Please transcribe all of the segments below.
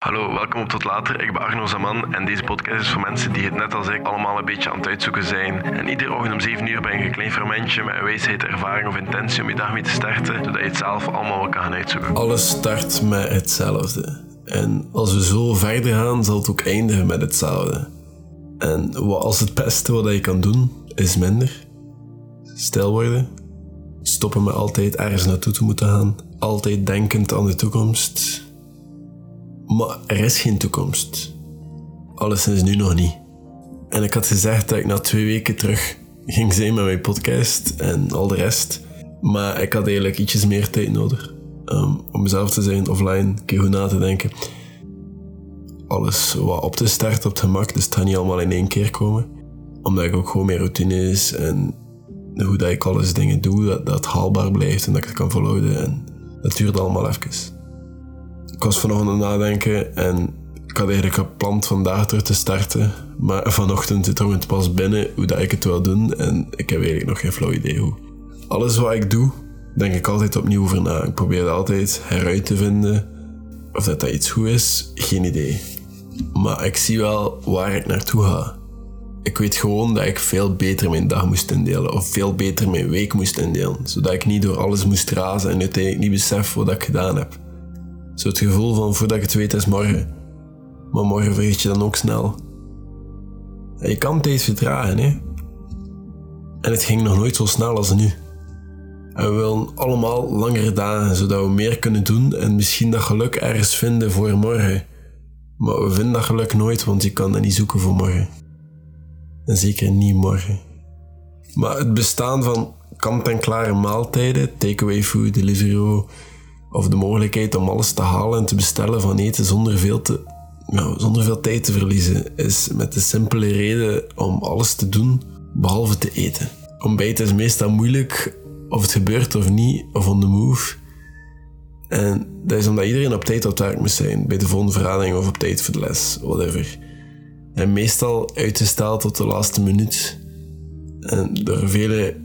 Hallo, welkom op Tot Later. Ik ben Arno Zaman en deze podcast is voor mensen die het net als ik allemaal een beetje aan het uitzoeken zijn. En iedere ochtend om 7 uur ben je een klein fermentje met een wijsheid, ervaring of intentie om je dag mee te starten, zodat je het zelf allemaal kan gaan uitzoeken. Alles start met hetzelfde. En als we zo verder gaan, zal het ook eindigen met hetzelfde. En wat als het beste wat je kan doen, is minder. Stil worden. Stoppen met altijd ergens naartoe te moeten gaan. Altijd denkend aan de toekomst. Maar er is geen toekomst. Alleszins nu nog niet. En ik had gezegd dat ik na twee weken terug ging zijn met mijn podcast en al de rest. Maar ik had eigenlijk ietsjes meer tijd nodig. Um, om mezelf te zijn offline, een keer goed na te denken. Alles wat op te starten op het gemak, dus het gaat niet allemaal in één keer komen. Omdat ik ook gewoon meer routine is en hoe dat ik alles dingen doe, dat dat haalbaar blijft en dat ik het kan volhouden. En dat duurt allemaal even. Ik was vanochtend aan het nadenken en ik had eigenlijk gepland vandaag terug te starten. Maar vanochtend zit het pas binnen hoe dat ik het wil doen en ik heb eigenlijk nog geen flauw idee hoe. Alles wat ik doe, denk ik altijd opnieuw over na. Ik probeer altijd heruit te vinden. Of dat dat iets goed is, geen idee. Maar ik zie wel waar ik naartoe ga. Ik weet gewoon dat ik veel beter mijn dag moest indelen. Of veel beter mijn week moest indelen. Zodat ik niet door alles moest razen en uiteindelijk niet besef wat ik gedaan heb. Zo het gevoel van voordat ik het weet is morgen. Maar morgen vergeet je dan ook snel. Je kan tijd vertragen, hè. En het ging nog nooit zo snel als nu. En we willen allemaal langere dagen, zodat we meer kunnen doen en misschien dat geluk ergens vinden voor morgen. Maar we vinden dat geluk nooit, want je kan dat niet zoeken voor morgen. En zeker niet morgen. Maar het bestaan van kant-en-klare maaltijden, takeaway food, delivery, of de mogelijkheid om alles te halen en te bestellen van eten zonder veel, te, nou, zonder veel tijd te verliezen, is met de simpele reden om alles te doen behalve te eten. Ontbijten is meestal moeilijk, of het gebeurt of niet, of on the move. En dat is omdat iedereen op tijd op werk moet zijn, bij de volgende vergadering of op tijd voor de les, whatever. En meestal uitgesteld tot de laatste minuut. En door vele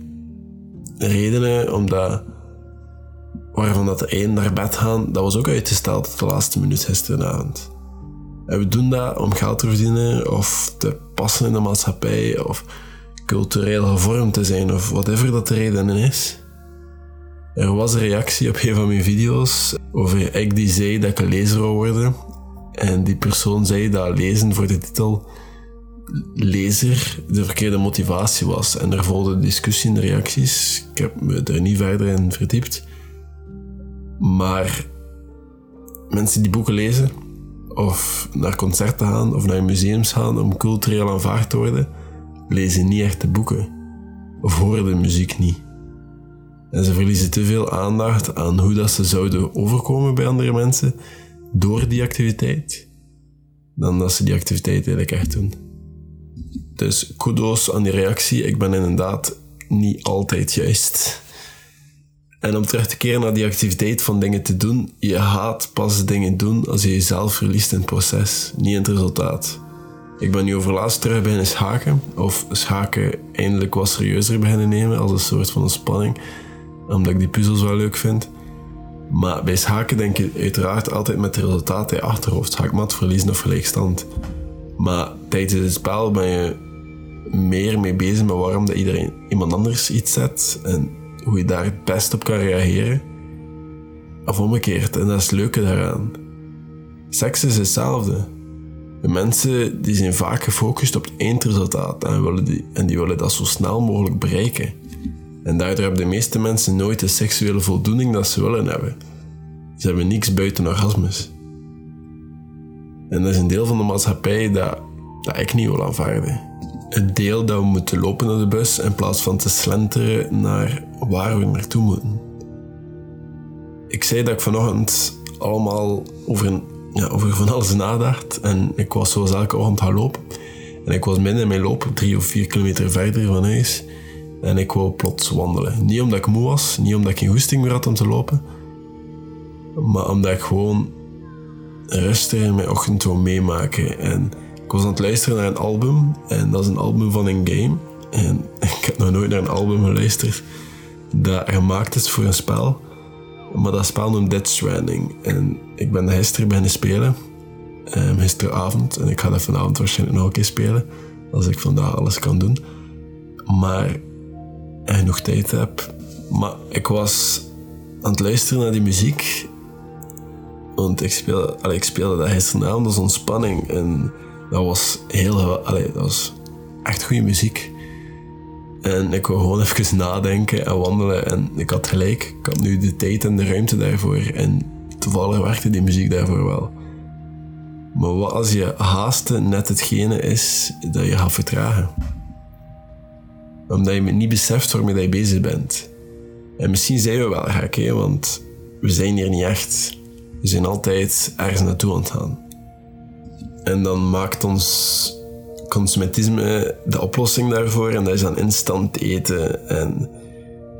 redenen, omdat waarvan dat de één naar bed gaan, dat was ook uitgesteld tot de laatste minuut gisteravond. En we doen dat om geld te verdienen of te passen in de maatschappij of cultureel gevormd te zijn of whatever dat de reden is. Er was een reactie op een van mijn video's over ik die zei dat ik een lezer zou worden. En die persoon zei dat lezen voor de titel lezer de verkeerde motivatie was. En er volgde discussie de reacties. Ik heb me er niet verder in verdiept. Maar mensen die boeken lezen, of naar concerten gaan, of naar museums gaan om cultureel aanvaard te worden, lezen niet echt de boeken. Of horen de muziek niet. En ze verliezen te veel aandacht aan hoe dat ze zouden overkomen bij andere mensen door die activiteit, dan dat ze die activiteit eigenlijk echt doen. Dus kudos aan die reactie. Ik ben inderdaad niet altijd juist. En om terug te keren naar die activiteit van dingen te doen, je haat pas dingen doen als je jezelf verliest in het proces, niet in het resultaat. Ik ben nu overlaatst terug beginnen schaken, of schaken eindelijk wat serieuzer beginnen nemen als een soort van spanning, omdat ik die puzzels wel leuk vind. Maar bij schaken denk je uiteraard altijd met het resultaat in je achterhoofd. Schaakmat, verliezen of gelijkstand. Maar tijdens het spel ben je meer mee bezig met waarom dat iedereen iemand anders iets zet en hoe je daar het best op kan reageren. Of omgekeerd, en dat is het leuke daaraan. Seks is hetzelfde. De mensen die zijn vaak gefocust op het eindresultaat en, willen die, en die willen dat zo snel mogelijk bereiken. En daardoor hebben de meeste mensen nooit de seksuele voldoening dat ze willen hebben. Ze hebben niks buiten orgasmus. En dat is een deel van de maatschappij dat, dat ik niet wil aanvaarden het deel dat we moeten lopen naar de bus in plaats van te slenteren naar waar we naartoe moeten. Ik zei dat ik vanochtend allemaal over, ja, over van alles nadacht en ik was zoals elke ochtend gaan lopen. En ik was midden in mijn loop, drie of vier kilometer verder van huis. En ik wou plots wandelen. Niet omdat ik moe was, niet omdat ik geen hoesting meer had om te lopen, maar omdat ik gewoon rustig in mijn ochtend wou meemaken. En ik was aan het luisteren naar een album en dat is een album van een game. En ik heb nog nooit naar een album geluisterd dat gemaakt is voor een spel. Maar dat spel noemt Dead Stranding. En ik ben gisteren beginnen spelen. um, gisteravond. En ik ga dat vanavond waarschijnlijk nog een keer spelen. Als ik vandaag alles kan doen. Maar en nog tijd heb. Maar ik was aan het luisteren naar die muziek. Want ik speelde, allee, ik speelde dat gisteravond als ontspanning. En dat was heel... Dat was echt goede muziek. En ik wou gewoon even nadenken en wandelen. En ik had gelijk. Ik had nu de tijd en de ruimte daarvoor. En toevallig werkte die muziek daarvoor wel. Maar wat als je haasten net hetgene is dat je gaat vertragen? Omdat je niet beseft waarmee je bezig bent. En misschien zijn we wel gek, hè, want we zijn hier niet echt. We zijn altijd ergens naartoe aan het gaan. En dan maakt ons consumentisme de oplossing daarvoor. En dat is dan instant eten. En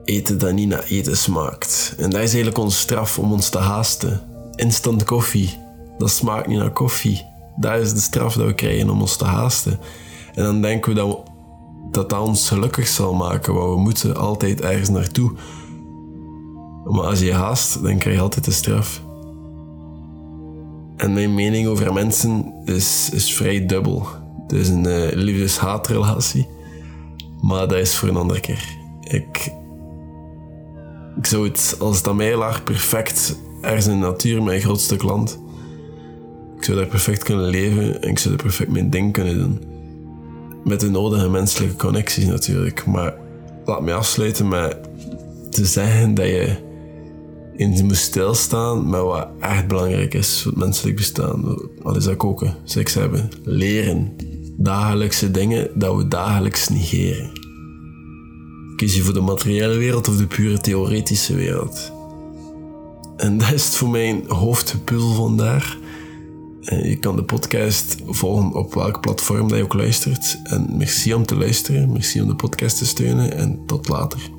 eten dat niet naar eten smaakt. En dat is eigenlijk onze straf om ons te haasten. Instant koffie. Dat smaakt niet naar koffie. Dat is de straf dat we krijgen om ons te haasten. En dan denken we dat we, dat, dat ons gelukkig zal maken. Want we moeten altijd ergens naartoe. Maar als je haast, dan krijg je altijd de straf. En mijn mening over mensen is, is vrij dubbel. Het is een uh, liefdes-haatrelatie. Maar dat is voor een andere keer. Ik, ik zou het, als het aan mij lag, perfect ergens in de natuur, mijn grootste klant. Ik zou daar perfect kunnen leven en ik zou er perfect mijn ding kunnen doen. Met de nodige menselijke connecties natuurlijk. Maar laat me afsluiten met te zeggen dat je in moest stilstaan met wat echt belangrijk is voor het menselijk bestaan. Wat is dat koken, seks hebben, leren. Dagelijkse dingen dat we dagelijks negeren. Kies je voor de materiële wereld of de pure theoretische wereld? En dat is voor mijn hoofdpuzzel vandaar. Je kan de podcast volgen op welk platform dat je ook luistert. En merci om te luisteren, merci om de podcast te steunen en tot later.